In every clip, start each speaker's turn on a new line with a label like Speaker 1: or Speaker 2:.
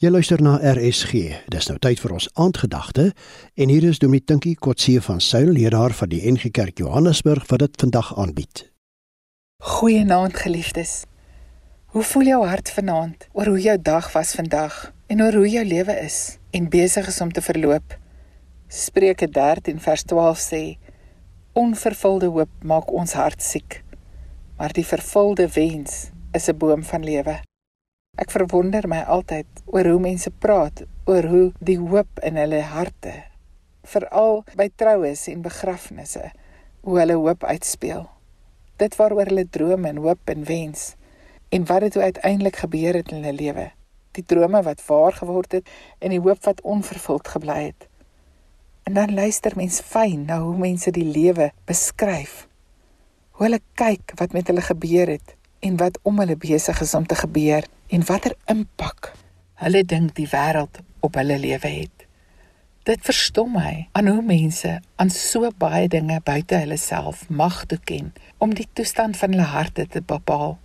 Speaker 1: Jy luister na RSG. Dis nou tyd vir ons aandgedagte en hier is Dominee Tinkie Kotse van Suil, leraar van die NG Kerk Johannesburg wat dit vandag aanbied.
Speaker 2: Goeienaand geliefdes. Hoe voel jou hart vanaand oor hoe jou dag was vandag en oor hoe jou lewe is en besig is om te verloop? Spreuke 13 vers 12 sê: Onvervulde hoop maak ons hart siek, maar die vervulde wens is 'n boom van lewe. Ek verwonder my altyd oor hoe mense praat oor hoe die hoop in hulle harte veral by troues en begrafnisse hoe hulle hoop uitspeel. Dit waaroor hulle drome en hoop en wens en wat dit uiteindelik gebeur het in hulle lewe. Die drome wat waar geword het en die hoop wat onvervuld gebly het. En dan luister mens fyn na hoe mense die lewe beskryf. Hoe hulle kyk wat met hulle gebeur het en wat om hulle besig is om te gebeur en watter impak hulle dink die wêreld op hulle lewe het. Dit verstom my aan hoe mense aan so baie dinge buite hulle self mag toeken om die toestand van hulle harte te bepaal.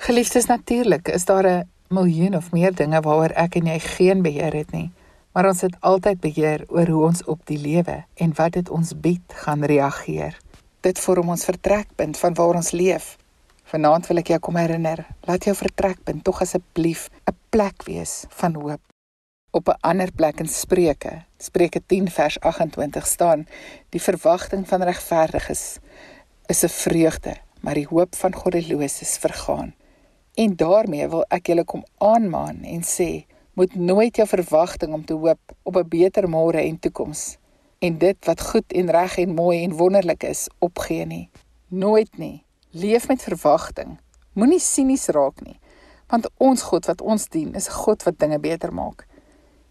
Speaker 2: Geliefdes natuurlik is daar 'n miljoen of meer dinge waaroor ek en jy geen beheer het nie, maar ons het altyd beheer oor hoe ons op die lewe en wat dit ons bied gaan reageer. Dit vorm ons vertrekpunt van waar ons leef Vanaand wil ek jou kom herinner, laat jou vertrekpunt tog asseblief 'n plek wees van hoop. Op 'n ander plek in Spreuke, Spreuke 10 vers 28 staan: Die verwagting van regverdiges is 'n vreugde, maar die hoop van goddeloses vergaan. En daarmee wil ek julle kom aanmaan en sê, moet nooit jou verwagting om te hoop op 'n beter môre en toekoms en dit wat goed en reg en mooi en wonderlik is, opgee nie. Nooit nie. Leef met verwagting. Moenie sinies raak nie, want ons God wat ons dien, is 'n God wat dinge beter maak.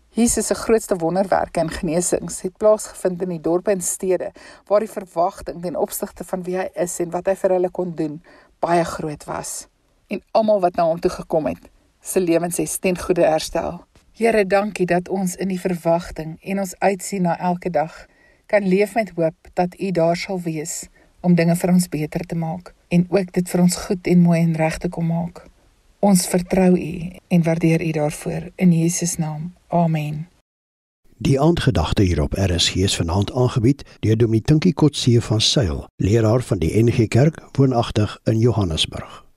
Speaker 2: Jesus se grootste wonderwerke en genesings het plaasgevind in die dorpe en stede waar die verwagting ten opsigte van wie hy is en wat hy vir hulle kon doen baie groot was. En almal wat na hom toe gekom het, se lewens het ten goeie herstel. Here, dankie dat ons in die verwagting en ons uitsien na elke dag kan leef met hoop dat U daar sal wees om dinge vir ons beter te maak en ook dit vir ons goed en mooi en reg te kom maak. Ons vertrou U en waardeer U daarvoor in Jesus naam. Amen.
Speaker 1: Die aandgedagte hier op RSG is vanaand aangebied deur Dominee Tinkie Kotse van Sail, leraar van die NG Kerk woonagtig in Johannesburg.